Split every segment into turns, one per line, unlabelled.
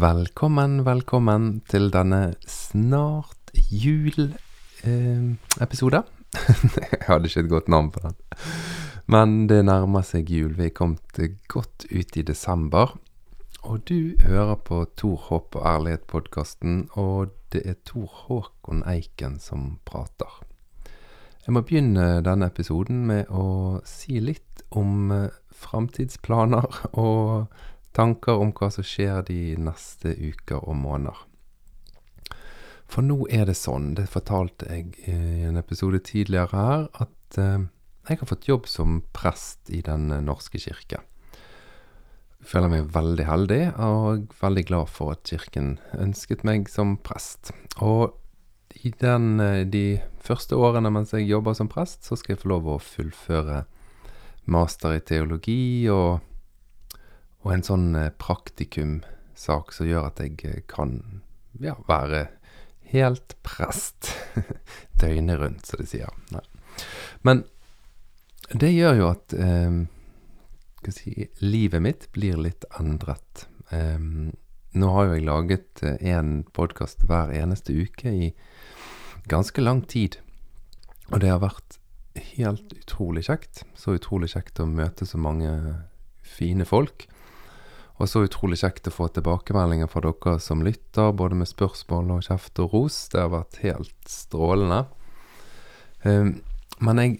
Velkommen, velkommen til denne snart jul-episode. Jeg hadde ikke et godt navn på den. Men det nærmer seg jul. Vi er kommet godt ut i desember. Og du hører på Tor Håp og ærlighet-podkasten, og det er Tor Håkon Eiken som prater. Jeg må begynne denne episoden med å si litt om eh, framtidsplaner og tanker om hva som skjer de neste uker og måneder. For nå er det sånn, det fortalte jeg i en episode tidligere her, at eh, jeg har fått jobb som prest i Den norske kirke. Jeg føler meg veldig heldig, og veldig glad for at kirken ønsket meg som prest. Og i den, eh, de første årene mens jeg jobber som prest, så skal jeg få lov å fullføre master i teologi og og en sånn eh, praktikumsak som gjør at jeg eh, kan ja, være helt prest døgnet rundt, som de sier. Nei. Men det gjør jo at eh, si, livet mitt blir litt endret. Eh, nå har jo jeg laget én eh, podkast hver eneste uke i ganske lang tid. Og det har vært helt utrolig kjekt. Så utrolig kjekt å møte så mange fine folk. Og så utrolig kjekt å få tilbakemeldinger fra dere som lytter, både med spørsmål og kjeft og ros. Det har vært helt strålende. Um, men jeg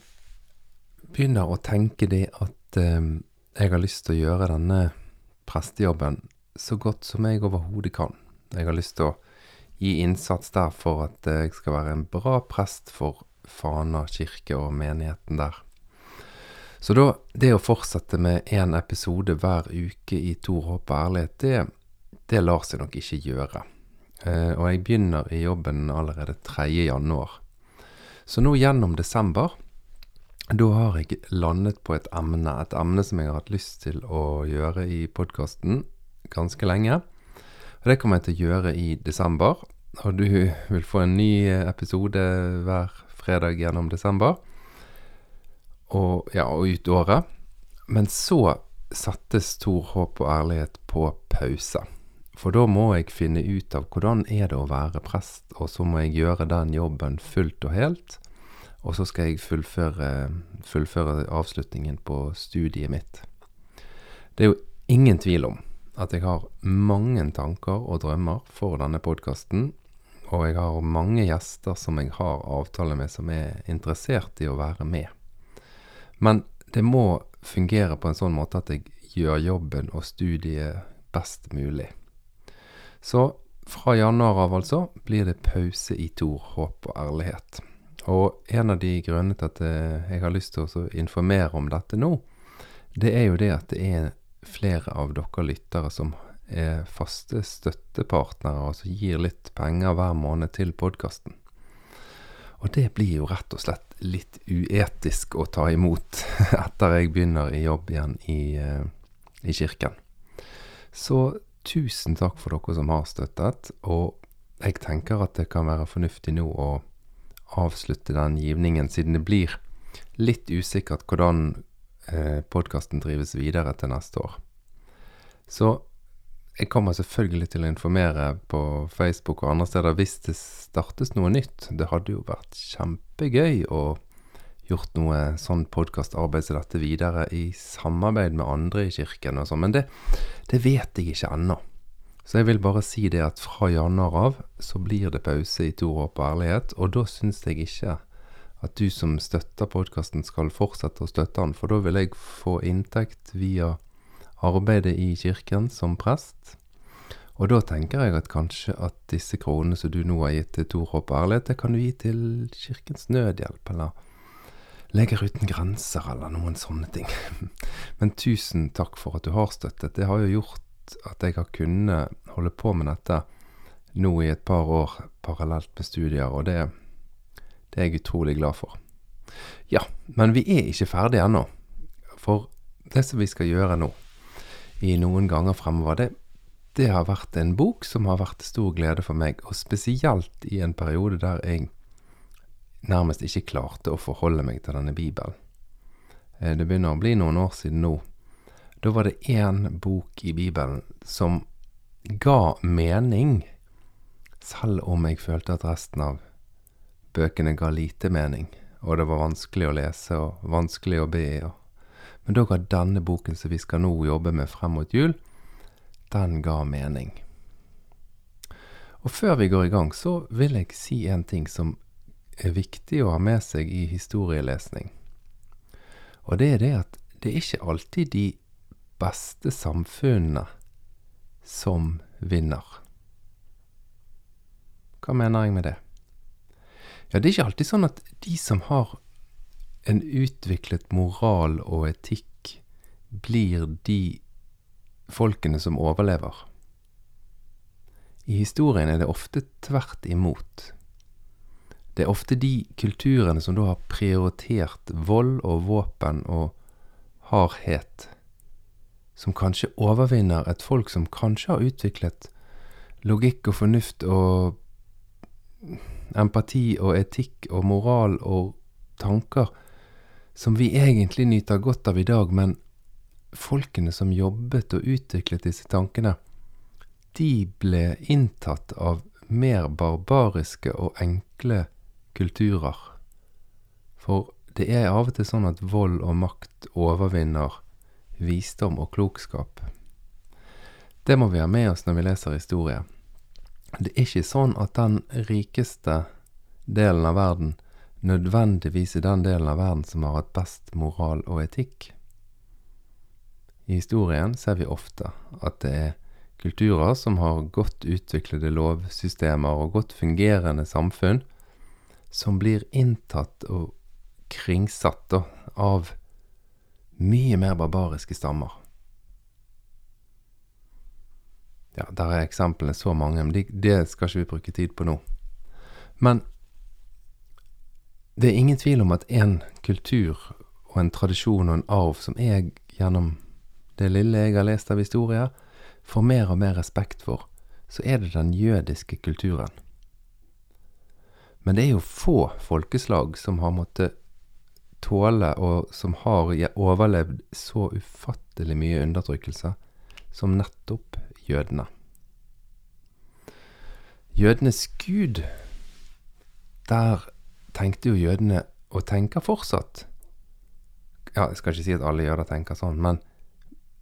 begynner å tenke det at um, jeg har lyst til å gjøre denne prestejobben så godt som jeg overhodet kan. Jeg har lyst til å gi innsats der for at jeg skal være en bra prest for Fana kirke og menigheten der. Så da, det å fortsette med én episode hver uke i Tor håp og ærlighet, det, det, lar seg nok ikke gjøre. Eh, og jeg begynner i jobben allerede 3. januar. Så nå gjennom desember, da har jeg landet på et emne. Et emne som jeg har hatt lyst til å gjøre i podkasten ganske lenge. Og det kommer jeg til å gjøre i desember. Og du vil få en ny episode hver fredag gjennom desember og, ja, og ut året. Men så satte Stor håp og ærlighet på pause. For da må jeg finne ut av hvordan er det å være prest, og så må jeg gjøre den jobben fullt og helt. Og så skal jeg fullføre, fullføre avslutningen på studiet mitt. Det er jo ingen tvil om at jeg har mange tanker og drømmer for denne podkasten. Og jeg har mange gjester som jeg har avtale med, som er interessert i å være med. Men det må fungere på en sånn måte at jeg gjør jobben og studiet best mulig. Så fra januar av, altså, blir det pause i Tor, håp og ærlighet. Og en av de grunnene til at eh, jeg har lyst til å informere om dette nå, det er jo det at det er flere av dere lyttere som er faste støttepartnere, som gir litt penger hver måned til podkasten. Og det blir jo rett og slett litt uetisk å ta imot etter jeg begynner i jobb igjen i, uh, i kirken. Så tusen takk for dere som har støttet, og jeg tenker at det kan være fornuftig nå å avslutte den givningen, siden det blir litt usikkert hvordan eh, podkasten drives videre til neste år. Så jeg kommer selvfølgelig til å informere på Facebook og andre steder hvis det startes noe nytt. Det hadde jo vært kjempegøy å gjort noe sånn podkastarbeid som dette videre i samarbeid med andre i kirken og sånn, men det, det, vet jeg ikke ennå. Så jeg vil bare si det at fra januar av så blir det pause i To håp og ærlighet, og da syns jeg ikke at du som støtter podkasten skal fortsette å støtte den, for da vil jeg få inntekt via arbeidet i kirken som prest. Og da tenker jeg at kanskje at disse kronene som du nå har gitt til Tor Håp Ærlighet, det kan du gi til Kirkens Nødhjelp, eller Leger uten grenser, eller noen sånne ting. Men tusen takk for at du har støttet. Det har jo gjort at jeg har kunnet holde på med dette nå i et par år parallelt med studier, og det, det er jeg utrolig glad for. Ja, men vi er ikke ferdige ennå. For det som vi skal gjøre nå, i noen ganger fremover. Det, det har vært en bok som har vært stor glede for meg, og spesielt i en periode der jeg nærmest ikke klarte å forholde meg til denne bibelen. Eh, det begynner å bli noen år siden nå. Da var det én bok i Bibelen som ga mening, selv om jeg følte at resten av bøkene ga lite mening, og det var vanskelig å lese og vanskelig å be. Og. Men da ga denne boken som vi skal nå jobbe med frem mot jul, den ga mening. Og før vi går i gang, så vil jeg si en ting som er viktig å ha med seg i historielesning. Og det er det at det er ikke alltid de beste samfunnene som vinner. Hva mener jeg med det? Ja, det er ikke alltid sånn at de som har en utviklet moral og etikk, blir de folkene som overlever. I historien er det ofte tvert imot. Det er ofte de kulturene som da har prioritert vold og våpen og hardhet, som kanskje overvinner et folk som kanskje har utviklet logikk og fornuft og empati og etikk og moral og tanker som vi egentlig nyter godt av i dag, men folkene som jobbet og utviklet disse tankene, de ble inntatt av mer barbariske og enkle kulturer. For det er av og til sånn at vold og makt overvinner visdom og klokskap. Det må vi ha med oss når vi leser historie. Det er ikke sånn at den rikeste delen av verden nødvendigvis i den delen av verden som har hatt best moral og etikk. I historien ser vi ofte at det er kulturer som har godt utviklede lovsystemer og godt fungerende samfunn, som blir inntatt og kringsatt av mye mer barbariske stammer. Ja, der er eksemplene så mange, men det, skal ikke vi bruke tid på nå. Men det er ingen tvil om at en kultur og en tradisjon og en arv som jeg gjennom det lille jeg har lest av historier, får mer og mer respekt for, så er det den jødiske kulturen. Men det er jo få folkeslag som har måttet tåle, og som har overlevd så ufattelig mye undertrykkelse som nettopp jødene. Jødenes gud, der tenkte jo jødene, og tenker fortsatt Ja, jeg skal ikke si at alle jøder tenker sånn, men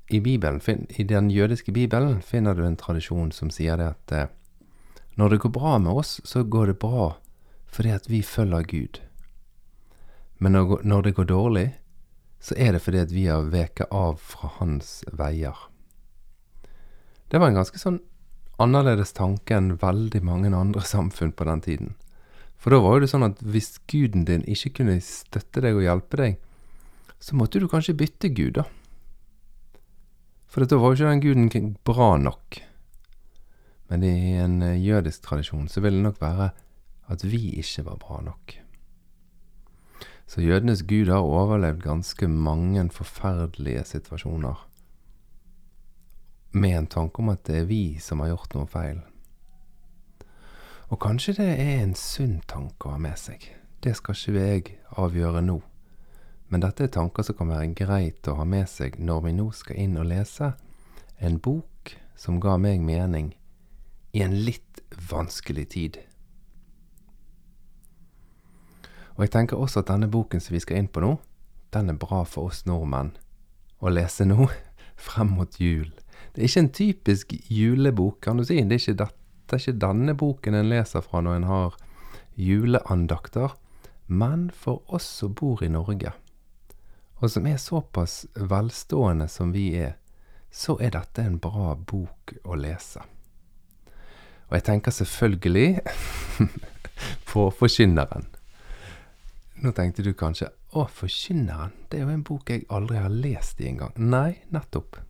i Bibelen, i den jødiske bibelen finner du en tradisjon som sier det at eh, når det går bra med oss, så går det bra fordi at vi følger Gud. Men når det går dårlig, så er det fordi at vi har veket av fra hans veier. Det var en ganske sånn annerledes tanke enn veldig mange andre samfunn på den tiden. For da var jo det sånn at hvis guden din ikke kunne støtte deg og hjelpe deg, så måtte du kanskje bytte gud, da. For da var jo ikke den guden bra nok. Men i en eh, jødisk tradisjon så ville det nok være at vi ikke var bra nok. Så jødenes gud har overlevd ganske mange forferdelige situasjoner med en tanke om at det er vi som har gjort noe feil. Og kanskje det er en sunn tanke å ha med seg. Det skal ikke jeg avgjøre nå. Men dette er tanker som kan være greit å ha med seg når vi nå skal inn og lese en bok som ga meg mening i en litt vanskelig tid. Og jeg tenker også at denne boken som vi skal inn på nå, den er bra for oss nordmenn å lese nå, frem mot jul. Det er ikke en typisk julebok, kan du si. Det er ikke, dette, er ikke denne boken en leser fra når en har juleandakter. Men for oss som bor i Norge, og som er såpass velstående som vi er, så er dette en bra bok å lese. Og jeg tenker selvfølgelig på Forkynneren. Nå tenkte du kanskje å, Forkynneren, det er jo en bok jeg aldri har lest i engang. Nei, nettopp.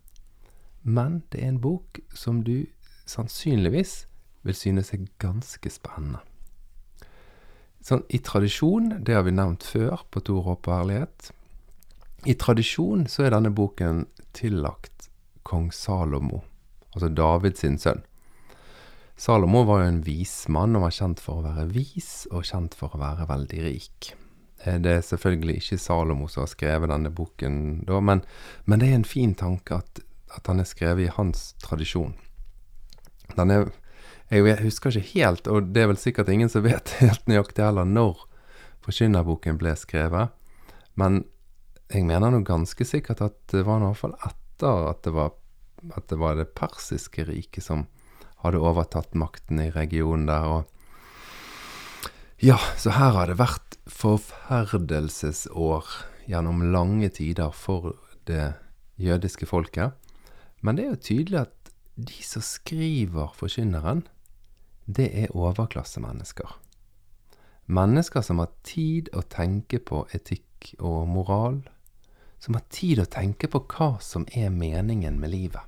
Men det er en bok som du sannsynligvis vil synes er ganske spennende. Sånn, I tradisjon, det har vi nevnt før på Tor håp og ærlighet, i tradisjon så er denne boken tillagt kong Salomo, altså Davids sønn. Salomo var jo en vismann og var kjent for å være vis og kjent for å være veldig rik. Eh, det er selvfølgelig ikke Salomo som har skrevet denne boken da, men, men det er en fin tanke at at han er skrevet i hans tradisjon. Den er Jeg husker ikke helt, og det er vel sikkert ingen som vet helt nøyaktig heller, når Forkynnerboken ble skrevet. Men jeg mener nå ganske sikkert at det var i hvert fall etter at det var, at det var det persiske riket som hadde overtatt makten i regionen der. og ja, så her har det vært forferdelsesår gjennom lange tider for det jødiske folket. Men det er jo tydelig at de som skriver Forkynneren, det er overklassemennesker. Mennesker som har tid å tenke på etikk og moral. Som har tid å tenke på hva som er meningen med livet.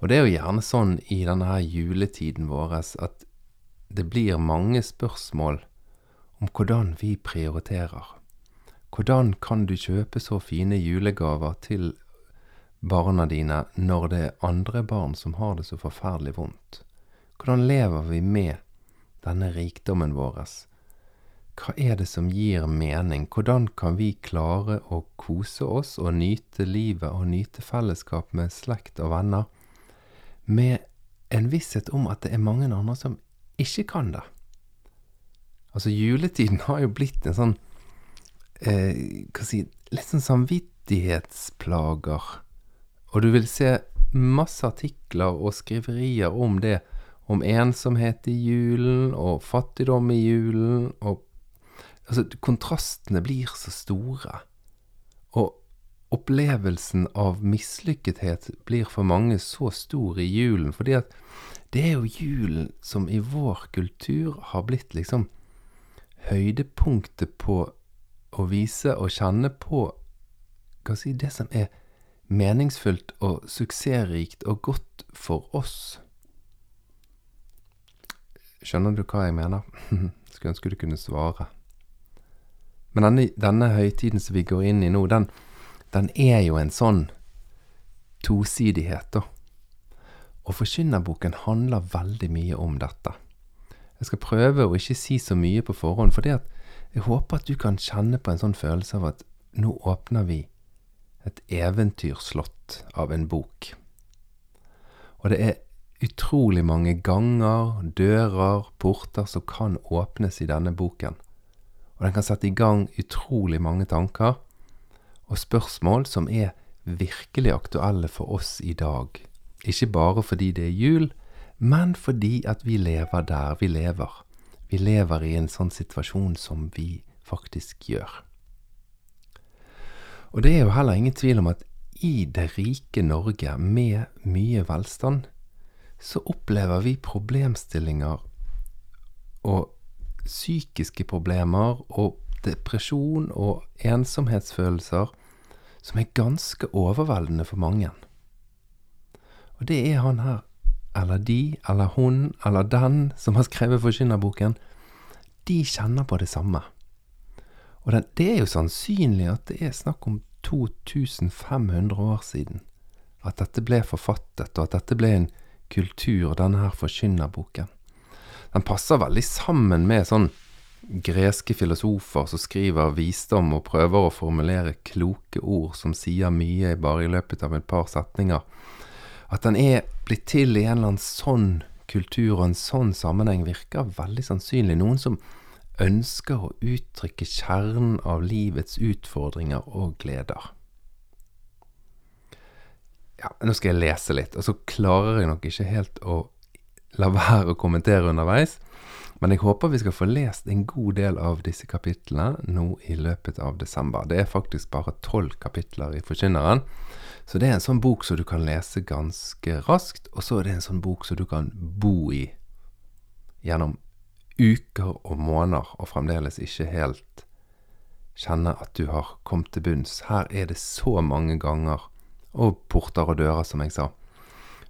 Og det er jo gjerne sånn i denne her juletiden vår at det blir mange spørsmål om hvordan vi prioriterer. Hvordan kan du kjøpe så fine julegaver til barna dine når det er andre barn som har det så forferdelig vondt? Hvordan lever vi med denne rikdommen vår? Hva er det som gir mening? Hvordan kan vi klare å kose oss og nyte livet og nyte fellesskap med slekt og venner med en visshet om at det er mange andre som ikke kan det? Altså, juletiden har jo blitt en sånn eh, hva si, litt sånn samvittighetsplager. Og du vil se masse artikler og skriverier om det. Om ensomhet i julen, og fattigdom i julen, og Altså, kontrastene blir så store. Og opplevelsen av mislykkethet blir for mange så stor i julen, fordi at det er jo julen som i vår kultur har blitt liksom høydepunktet på å vise og kjenne på hva si, det som er meningsfullt og suksessrikt og godt for oss. Skjønner du hva jeg mener? Skulle ønske du kunne svare. Men denne, denne høytiden som vi går inn i nå, den, den er jo en sånn tosidighet, da. Og Forkynnerboken handler veldig mye om dette. Jeg skal prøve å ikke si så mye på forhånd, for jeg håper at du kan kjenne på en sånn følelse av at nå åpner vi et eventyrslott av en bok. Og det er utrolig mange ganger, dører, porter som kan åpnes i denne boken. Og den kan sette i gang utrolig mange tanker og spørsmål som er virkelig aktuelle for oss i dag. Ikke bare fordi det er jul, men fordi at vi lever der vi lever vi lever i en sånn situasjon som vi faktisk gjør. Og det er jo heller ingen tvil om at i det rike Norge, med mye velstand, så opplever vi problemstillinger og psykiske problemer og depresjon og ensomhetsfølelser som er ganske overveldende for mange. Og det er han her eller de, eller hun, eller den som har skrevet Forkynnerboken, de kjenner på det samme. Og det er jo sannsynlig at det er snakk om 2500 år siden at dette ble forfattet, og at dette ble en kultur, denne her Forkynnerboken. Den passer veldig sammen med sånn greske filosofer som skriver visdom og prøver å formulere kloke ord som sier mye bare i løpet av et par setninger. At den er blitt til i en eller annen sånn kultur og en sånn sammenheng, virker veldig sannsynlig. Noen som ønsker å uttrykke kjernen av livets utfordringer og gleder. Ja, nå skal jeg lese litt, og så klarer jeg nok ikke helt å la være å kommentere underveis. Men jeg håper vi skal få lest en god del av disse kapitlene nå i løpet av desember. Det er faktisk bare tolv kapitler i Forkynneren. Så det er en sånn bok som du kan lese ganske raskt, og så er det en sånn bok som du kan bo i gjennom uker og måneder, og fremdeles ikke helt kjenne at du har kommet til bunns. Her er det så mange ganger, og porter og dører, som jeg sa,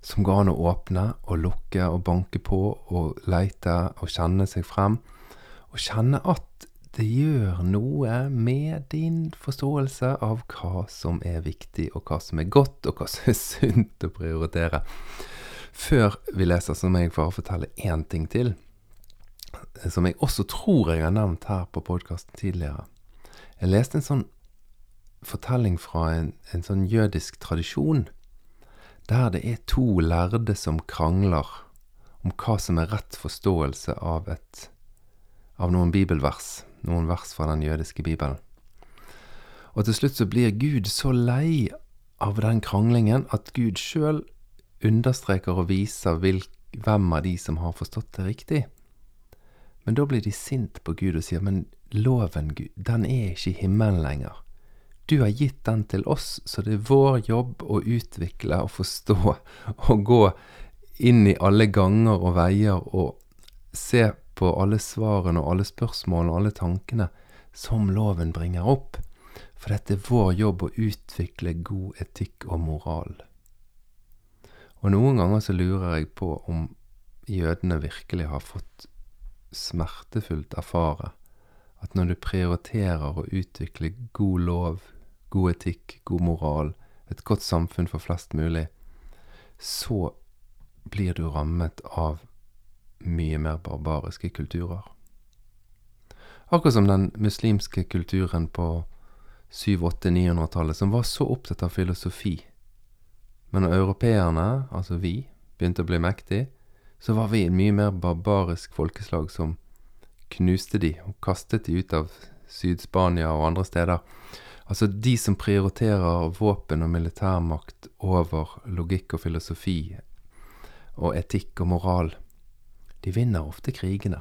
som går an å åpne og lukke og banke på og leite og kjenne seg frem, og kjenne at det gjør noe med din forståelse av hva som er viktig, og hva som er godt, og hva som er sunt å prioritere. Før vi leser, så må jeg bare fortelle én ting til, som jeg også tror jeg har nevnt her på podkasten tidligere. Jeg leste en sånn fortelling fra en, en sånn jødisk tradisjon, der det er to lærde som krangler om hva som er rett forståelse av et av noen bibelvers, noen vers fra den jødiske bibelen. Og til slutt så blir Gud så lei av den kranglingen at Gud sjøl understreker og viser hvem av de som har forstått det riktig. Men da blir de sint på Gud og sier, men loven, Gud, den er ikke i himmelen lenger. Du har gitt den til oss, så det er vår jobb å utvikle og forstå og gå inn i alle ganger og veier og se på alle svarene og alle spørsmålene og alle tankene som loven bringer opp. For dette er vår jobb å utvikle god etikk og moral. Og noen ganger så lurer jeg på om jødene virkelig har fått smertefullt erfare at når du prioriterer å utvikle god lov, god etikk, god moral, et godt samfunn for flest mulig, så blir du rammet av mye mer barbariske kulturer. Akkurat som den muslimske kulturen på 700-800-900-tallet, som var så opptatt av filosofi men når europeerne, altså vi, begynte å bli mektige, så var vi en mye mer barbarisk folkeslag som knuste de og kastet de ut av Syd-Spania og andre steder. Altså de som prioriterer våpen og militærmakt over logikk og filosofi og etikk og moral, de vinner ofte krigene.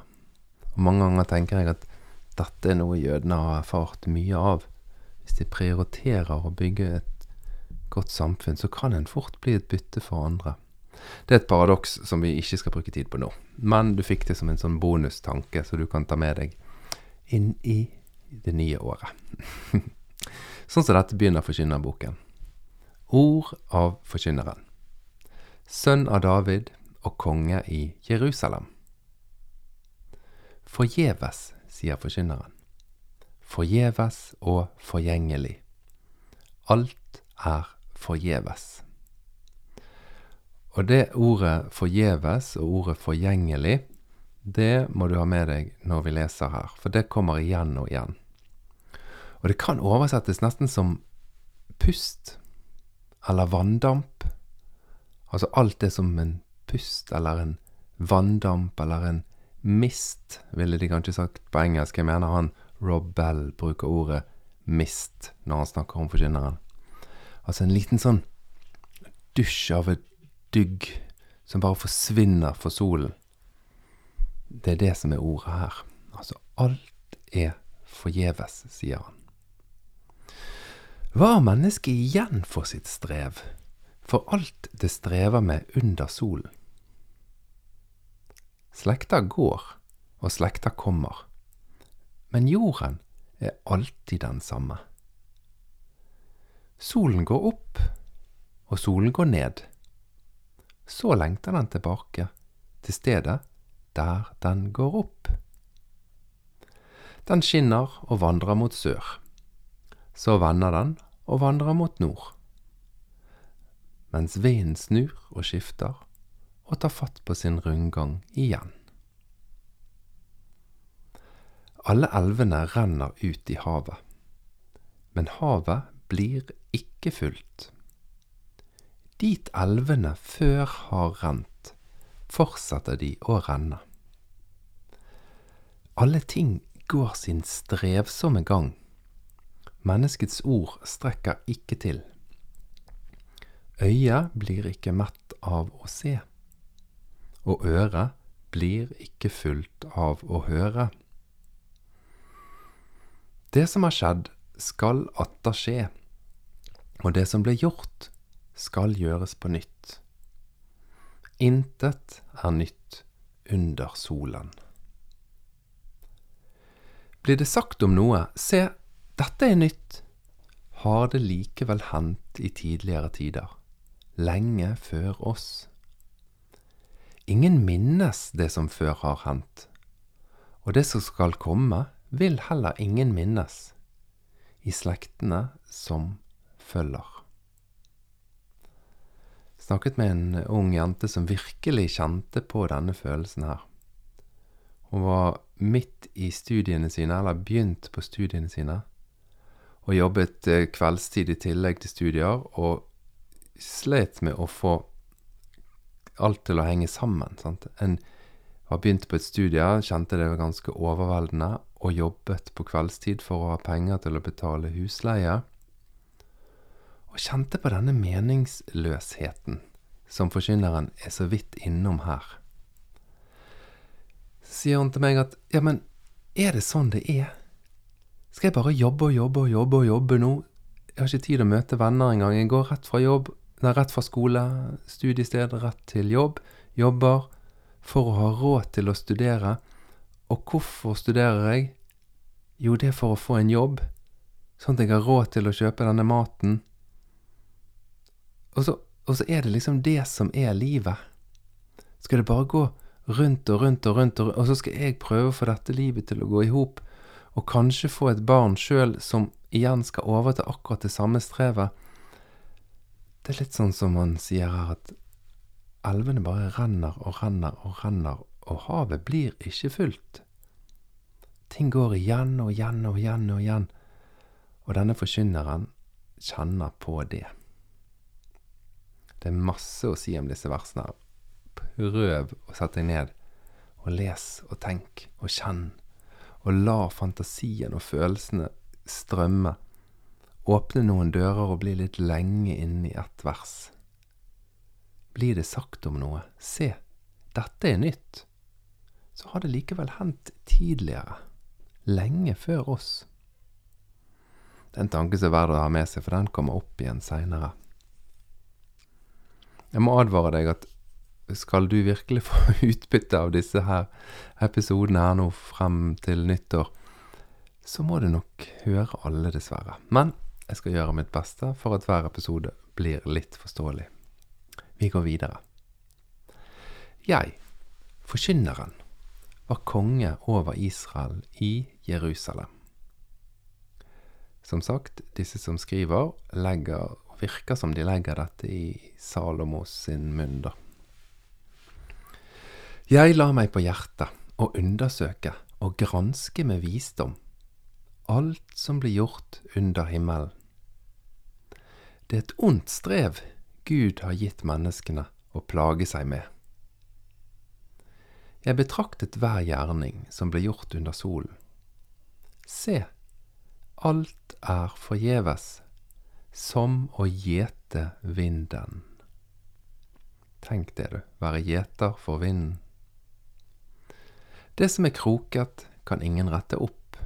Og mange ganger tenker jeg at dette er noe jødene har erfart mye av. Hvis de prioriterer å bygge et godt samfunn, så kan en fort bli et bytte for andre. Det er et paradoks som vi ikke skal bruke tid på nå, men du fikk det som en sånn bonustanke, så du kan ta med deg inn i det nye året. sånn som dette begynner forkynnerboken. Ord av forkynneren. Sønn av David og konge i Jerusalem. Forgjeves, sier forkynneren. Forgjeves og forgjengelig. Alt er forgjeves. Og det ordet forgjeves og ordet forgjengelig, det må du ha med deg når vi leser her, for det kommer igjen og igjen. Og det kan oversettes nesten som pust eller vanndamp. Altså alt det som en pust eller en vanndamp eller en mist, ville de kanskje sagt på engelsk. Jeg mener han Rob Bell bruker ordet mist når han snakker om forkynneren. Altså en liten sånn dusj av et dygg som bare forsvinner for solen. Det er det som er ordet her. Altså alt er forgjeves, sier han. Hva har mennesket igjen for sitt strev, for alt det strever med under solen? Slekta går, og slekta kommer, men jorden er alltid den samme. Solen går opp, og solen går ned. Så lengter den tilbake, til stedet der den går opp. Den skinner og vandrer mot sør. Så vender den og vandrer mot nord. Mens vinden snur og skifter og tar fatt på sin rundgang igjen. Alle elvene renner ut i havet, men havet blir ikke fulgt. Dit elvene før har rent, fortsetter de å renne. Alle ting går sin strevsomme gang. Menneskets ord strekker ikke til. Øyet blir ikke mett av å se, og øret blir ikke fullt av å høre. Det som har skjedd, skal atter skje og det som ble gjort, skal gjøres på nytt. Intet er nytt under solen. Blir det sagt om noe, se, dette er nytt, har det likevel hendt i tidligere tider, lenge før oss. Ingen minnes det som før har hendt, og det som skal komme, vil heller ingen minnes, i slektene som følger. Snakket med en ung jente som virkelig kjente på denne følelsen her. Hun var midt i studiene sine, eller begynt på studiene sine, og jobbet eh, kveldstid i tillegg til studier, og slet med å få alt til å henge sammen. Sant? En var begynt på et studie, kjente det var ganske overveldende, og jobbet på kveldstid for å ha penger til å betale husleie. Og kjente på denne meningsløsheten som forkynneren er så vidt innom her. Sier hun til meg at ja, men er det sånn det er? Skal jeg bare jobbe og jobbe og jobbe og jobbe nå? Jeg har ikke tid å møte venner engang. Jeg går rett fra jobb, nei, rett fra skole, studiested, rett til jobb. Jobber for å ha råd til å studere. Og hvorfor studerer jeg? Jo, det er for å få en jobb, sånn at jeg har råd til å kjøpe denne maten. Og så, og så er det liksom det som er livet. Skal det bare gå rundt og rundt og rundt, og, og så skal jeg prøve å få dette livet til å gå i hop, og kanskje få et barn sjøl som igjen skal overta akkurat det samme strevet. Det er litt sånn som man sier her, at elvene bare renner og renner og renner, og havet blir ikke fullt. Ting går igjen og igjen og igjen og igjen, og denne forkynneren kjenner på det. Det er masse å si om disse versene. Prøv å sette deg ned og les og tenk og kjenn, og la fantasien og følelsene strømme. Åpne noen dører og bli litt lenge inne i ett vers. Blir det sagt om noe, se, dette er nytt, så har det likevel hendt tidligere, lenge før oss. Det er tanke som er verdt å ha med seg, for den kommer opp igjen seinere. Jeg må advare deg at skal du virkelig få utbytte av disse her episodene her nå frem til nyttår, så må du nok høre alle, dessverre. Men jeg skal gjøre mitt beste for at hver episode blir litt forståelig. Vi går videre. Jeg, forkynneren, var konge over Israel i Jerusalem. Som sagt, disse som skriver, legger, virker som de legger dette i Salomos sin munn, da. Jeg la meg på hjertet å undersøke og granske med visdom alt som blir gjort under himmelen. Det er et ondt strev Gud har gitt menneskene å plage seg med. Jeg betraktet hver gjerning som ble gjort under solen. Se, alt er forgjeves, som å gjete vinden. Tenk det, du, være gjeter for vinden. Det som er kroket, kan ingen rette opp.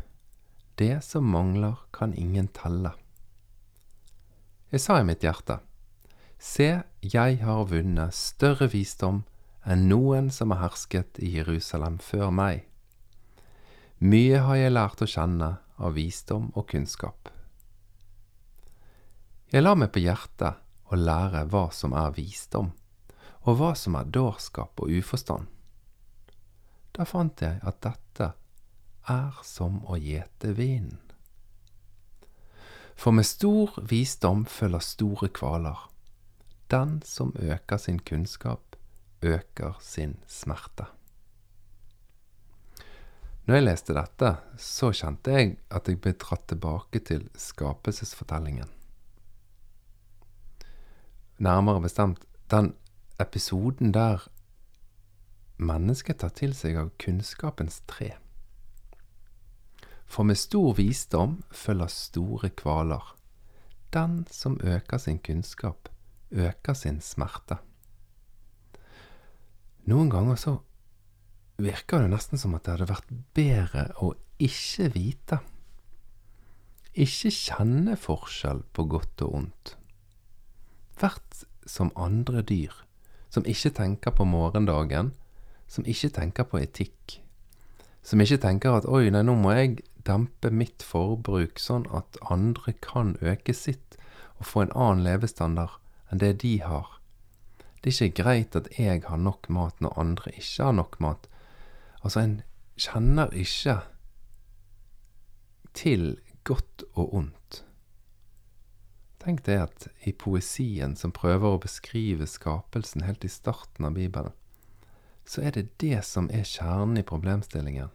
Det som mangler, kan ingen telle. Jeg sa i mitt hjerte, se, jeg har vunnet større visdom enn noen som har hersket i Jerusalem før meg. Mye har jeg lært å kjenne av visdom og kunnskap. Jeg la meg på hjertet å lære hva som er visdom, og hva som er dårskap og uforstand. Da fant jeg at dette er som å gjete vinden. For med stor visdom følger store kvaler. Den som øker sin kunnskap, øker sin smerte. Når jeg leste dette, så kjente jeg at jeg ble dratt tilbake til skapelsesfortellingen. Nærmere bestemt den episoden der mennesket tar til seg av kunnskapens tre. For med stor visdom følger store kvaler. Den som øker sin kunnskap, øker sin smerte. Noen ganger så virker det nesten som at det hadde vært bedre å ikke vite. Ikke kjenne forskjell på godt og ondt. Vært som andre dyr, som ikke tenker på morgendagen, som ikke tenker på etikk. Som ikke tenker at oi, nei, nå må jeg dempe mitt forbruk sånn at andre kan øke sitt og få en annen levestandard enn det de har. Det er ikke greit at jeg har nok mat når andre ikke har nok mat. Altså, en kjenner ikke til godt og ondt. Tenk det at i poesien som prøver å beskrive skapelsen helt i starten av Bibelen, så er det det som er kjernen i problemstillingen.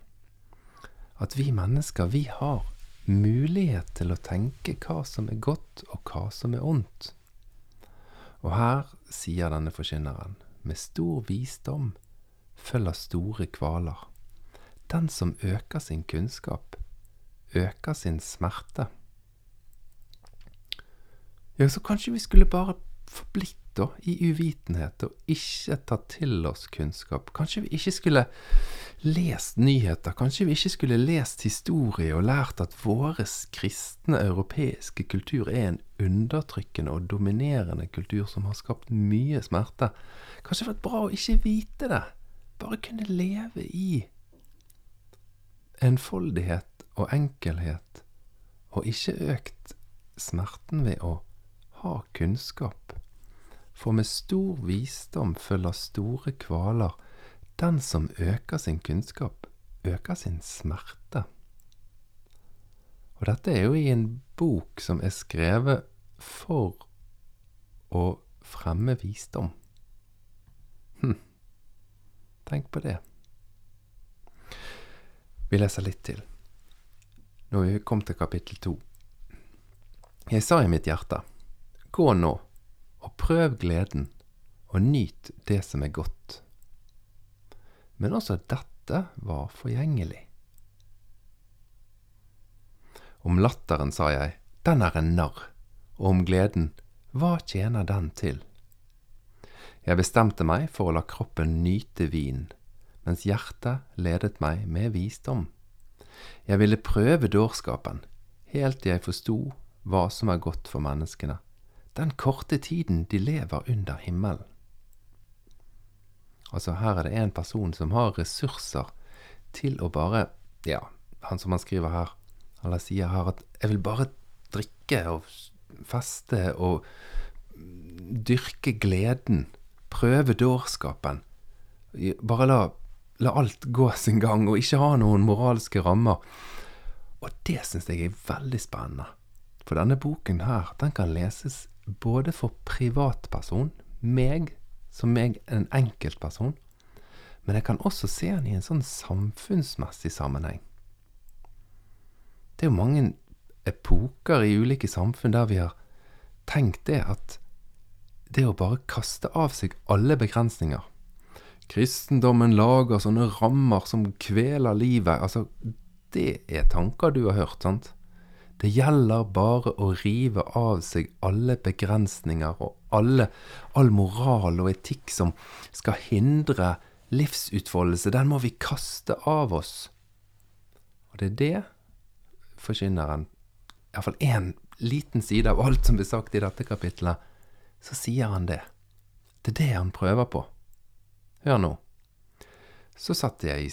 At vi mennesker, vi har mulighet til å tenke hva som er godt, og hva som er ondt. Og her sier denne forkynneren, med stor visdom følger store kvaler. Den som øker sin kunnskap, øker sin smerte. Ja, så kanskje vi skulle bare forblitt da i uvitenhet og ikke tatt til oss kunnskap. Kanskje vi ikke skulle lest nyheter, kanskje vi ikke skulle lest historie og lært at vår kristne europeiske kultur er en undertrykkende og dominerende kultur som har skapt mye smerte. Kanskje det vært bra å ikke vite det, bare kunne leve i enfoldighet og enkelhet, og ikke økt smerten ved å ha kunnskap. For med stor visdom følger store kvaler. Den som øker sin kunnskap, øker sin smerte. Og dette er jo i en bok som er skrevet for å fremme visdom. Hm. Tenk på det. Vi leser litt til. Nå er vi kommet til kapittel to. Jeg sa i mitt hjerte, gå nå og prøv gleden, og nyt det som er godt. Men også dette var forgjengelig. Om latteren sa jeg, den er en narr, og om gleden, hva tjener den til? Jeg bestemte meg for å la kroppen nyte vin, mens hjertet ledet meg med visdom. Jeg ville prøve dårskapen, helt til jeg forsto hva som er godt for menneskene den korte tiden de lever under himmelen. Altså, her er det en person som har ressurser til å bare Ja, han som han skriver her, eller sier her, at 'jeg vil bare drikke og feste og dyrke gleden', prøve dårskapen. Bare la, la alt gå sin gang, og ikke ha noen moralske rammer. Og det syns jeg er veldig spennende. For denne boken her, den kan leses både for privatperson, meg, som meg en enkeltperson, men jeg kan også se den i en sånn samfunnsmessig sammenheng. Det er jo mange epoker i ulike samfunn der vi har tenkt det at det å bare kaste av seg alle begrensninger Kristendommen lager sånne rammer som kveler livet. Altså, det er tanker du har hørt, sant? Det gjelder bare å rive av seg alle begrensninger og alle, all moral og etikk som skal hindre livsutfoldelse. Den må vi kaste av oss. Og det er det forkynneren Iallfall én liten side av alt som blir sagt i dette kapitlet, så sier han det. Det er det han prøver på. Hør nå. Så satte jeg,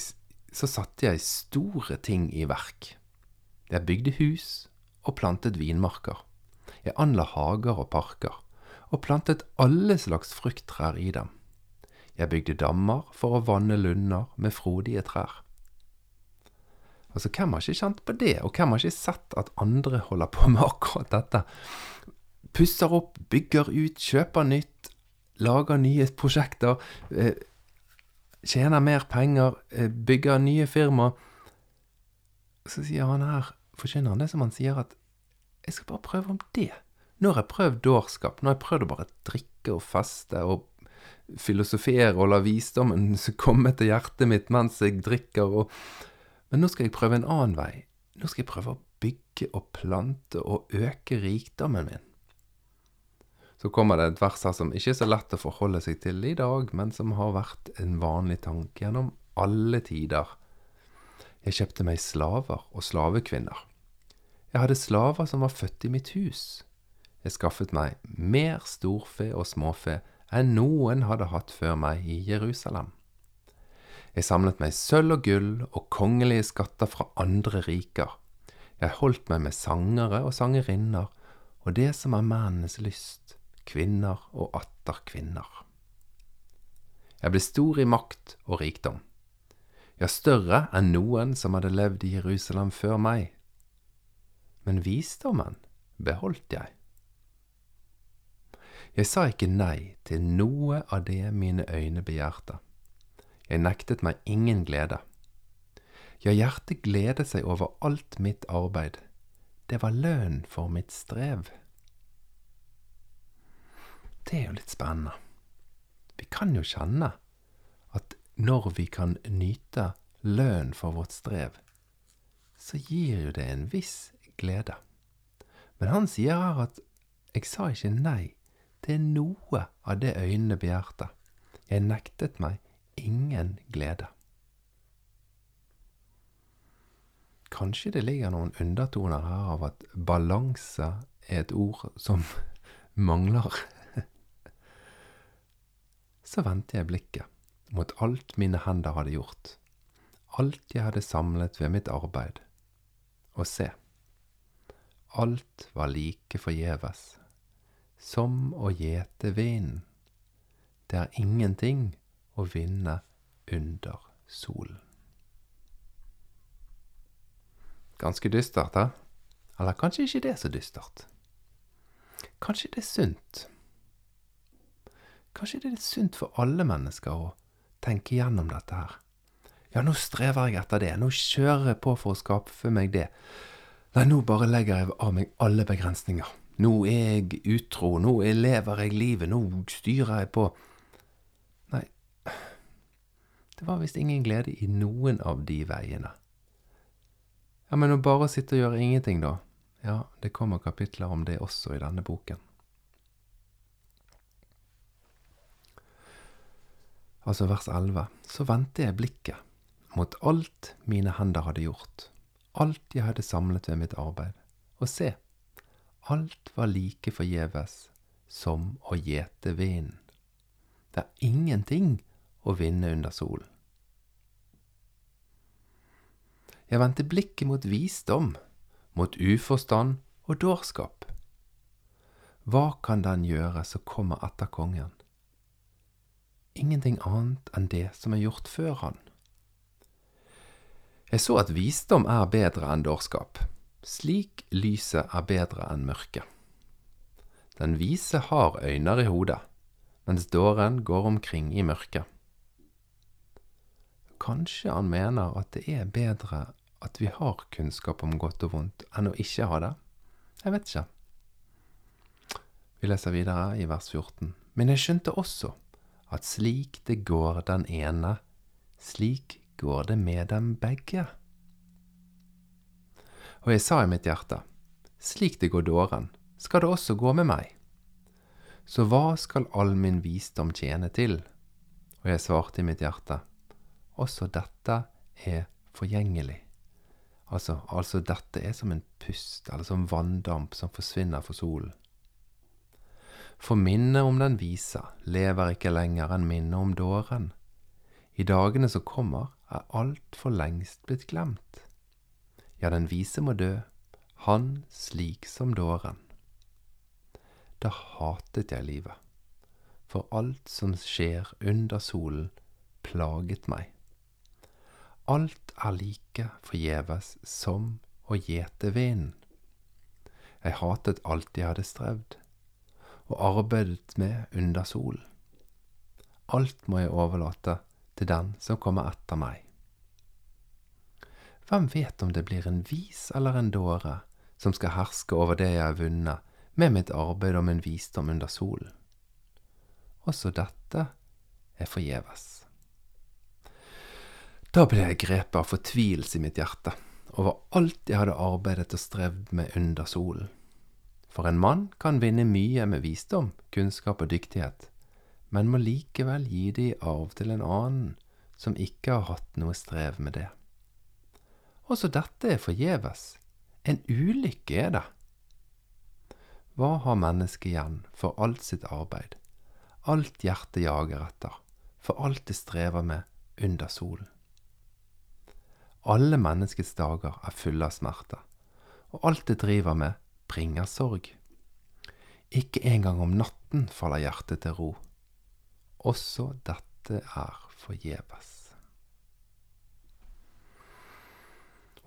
så satte jeg store ting i verk. Jeg bygde hus og plantet vinmarker. Jeg anla hager og parker, og plantet alle slags frukttrær i dem. Jeg bygde dammer for å vanne lunder med frodige trær. Altså, hvem har ikke kjent på det, og hvem har ikke sett at andre holder på med akkurat dette? Pusser opp, bygger ut, kjøper nytt, lager nye prosjekter, eh, tjener mer penger, eh, bygger nye firma. Så sier han her forkynneren det som han sier, at jeg skal bare prøve om det. Nå har jeg prøvd dårskap. Nå har jeg prøvd å bare drikke og feste og filosofere og la visdommen komme til hjertet mitt mens jeg drikker. Og... Men nå skal jeg prøve en annen vei. Nå skal jeg prøve å bygge og plante og øke rikdommen min. Så kommer det et vers her som ikke er så lett å forholde seg til i dag, men som har vært en vanlig tanke gjennom alle tider. Jeg kjøpte meg slaver og slavekvinner. Jeg hadde slaver som var født i mitt hus. Jeg skaffet meg mer storfe og småfe enn noen hadde hatt før meg i Jerusalem. Jeg samlet meg sølv og gull og kongelige skatter fra andre riker. Jeg holdt meg med sangere og sangerinner og det som er mennenes lyst, kvinner og atter kvinner. Jeg ble stor i makt og rikdom ja, større enn noen som hadde levd i Jerusalem før meg. Men visdommen beholdt jeg. Jeg sa ikke nei til noe av det mine øyne begjærte. Jeg nektet meg ingen glede. Ja, hjertet gledet seg over alt mitt arbeid. Det var lønn for mitt strev. det er jo litt spennende. Vi kan jo kjenne når vi kan nyte lønn for vårt strev, så gir jo det en viss glede. Men han sier her at jeg sa ikke nei til noe av det øynene begjærte. Jeg nektet meg ingen glede. Kanskje det ligger noen undertoner her av at balanse er et ord som mangler. Så vendte jeg blikket mot alt mine hender hadde gjort, alt jeg hadde samlet ved mitt arbeid, og se, alt var like forgjeves, som å gjete vinden. Det er ingenting å vinne under solen. Ganske dystert, da? Eller kanskje ikke det er så dystert? Kanskje det er sunt? Kanskje det er sunt for alle mennesker å tenke gjennom dette her. Ja, nå strever jeg etter det, nå kjører jeg på for å skaffe meg det. Nei, nå bare legger jeg av meg alle begrensninger. Nå er jeg utro, nå lever jeg livet, nå styrer jeg på. Nei, det var visst ingen glede i noen av de veiene. Ja, men å bare sitte og gjøre ingenting, da? Ja, det kommer kapitler om det også i denne boken. Altså vers 11. Så vendte jeg blikket mot alt mine hender hadde gjort, alt jeg hadde samlet ved mitt arbeid, og se, alt var like forgjeves som å gjete vinden. Det er ingenting å vinne under solen. Jeg vendte blikket mot visdom, mot uforstand og dårskap. Hva kan den gjøre som kommer etter kongen? Ingenting annet enn det som er gjort før han. Jeg så at visdom er bedre enn dårskap, slik lyset er bedre enn mørket. Den vise har øyner i hodet, mens dåren går omkring i mørket. Kanskje han mener at det er bedre at vi har kunnskap om godt og vondt, enn å ikke ha det? Jeg vet ikke. Vi leser videre i vers 14. Men jeg skjønte også at slik det går den ene, slik går det med dem begge. Og jeg sa i mitt hjerte, slik det går dåren, skal det også gå med meg. Så hva skal all min visdom tjene til? Og jeg svarte i mitt hjerte, også dette er forgjengelig. Altså, altså dette er som en pust, eller som vanndamp som forsvinner for solen. For minnet om den vise lever ikke lenger enn minnet om dåren. I dagene som kommer, er alt for lengst blitt glemt. Ja, den vise må dø, han slik som dåren. Da hatet jeg livet, for alt som skjer under solen, plaget meg. Alt er like forgjeves som å gjete vinden. Jeg hatet alt jeg hadde strevd og arbeidet med under solen. Alt må jeg overlate til den som kommer etter meg. Hvem vet om det blir en vis eller en dåre som skal herske over det jeg har vunnet med mitt arbeid og min visdom under solen? Også dette er forgjeves. Da ble jeg grepet av fortvilelse i mitt hjerte over alt jeg hadde arbeidet og strevd med under solen. For en mann kan vinne mye med visdom, kunnskap og dyktighet, men må likevel gi det i arv til en annen som ikke har hatt noe strev med det. Også dette er forgjeves. En ulykke er det. Hva har mennesket igjen for alt sitt arbeid, alt hjertet jager etter, for alt det strever med under solen? Alle menneskets dager er fulle av smerte, og alt det driver med, bringer sorg. Ikke engang om natten faller hjertet til ro. Også dette er forgjeves.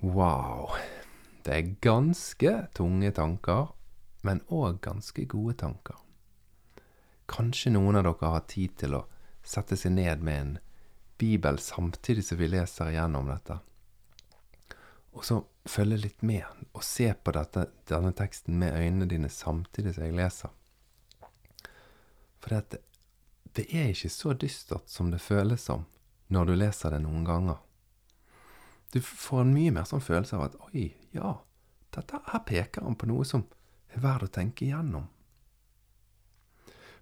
Wow. Det er ganske tunge tanker, men òg ganske gode tanker. Kanskje noen av dere har tid til å sette seg ned med en bibel samtidig som vi leser igjennom dette og så følge litt med, og se på dette, denne teksten med øynene dine samtidig som jeg leser. For det, det er ikke så dystert som det føles som når du leser det noen ganger. Du får en mye mer sånn følelse av at oi, ja, dette her peker han på noe som er verdt å tenke igjennom.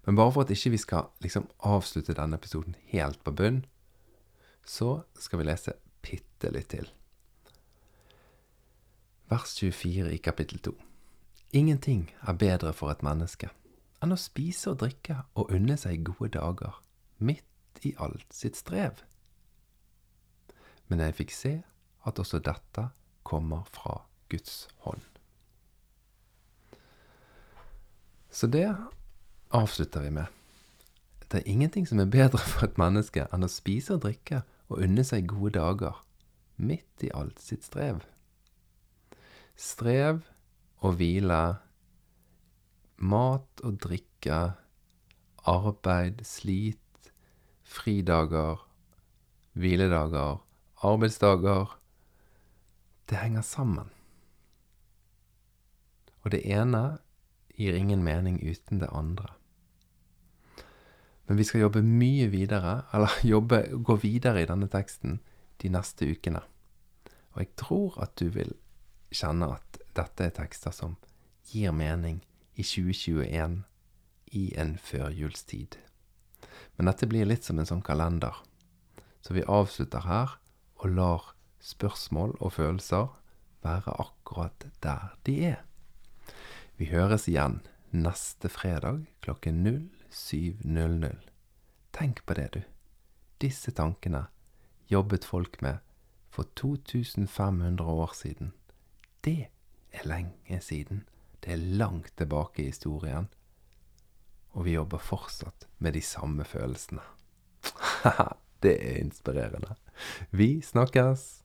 Men bare for at ikke vi skal liksom avslutte denne episoden helt på bunn, så skal vi lese bitte litt til. Vers 24 i kapittel 2. Ingenting er bedre for et menneske enn å spise og drikke og unne seg gode dager, midt i alt sitt strev. Men jeg fikk se at også dette kommer fra Guds hånd. Så det avslutter vi med. Det er ingenting som er bedre for et menneske enn å spise og drikke og unne seg gode dager, midt i alt sitt strev. Strev og hvile, mat og drikke, arbeid, slit, fridager, hviledager, arbeidsdager Det henger sammen. Og det ene gir ingen mening uten det andre. Men vi skal jobbe mye videre, eller jobbe, gå videre i denne teksten de neste ukene. Og jeg tror at du vil kjenne at dette er tekster som gir mening i 2021 i en førjulstid. Men dette blir litt som en sånn kalender. Så vi avslutter her og lar spørsmål og følelser være akkurat der de er. Vi høres igjen neste fredag klokken 07.00. Tenk på det, du. Disse tankene jobbet folk med for 2500 år siden det er lenge siden. Det er langt tilbake i historien. Og vi jobber fortsatt med de samme følelsene. Haha, det er inspirerende. Vi snakkes!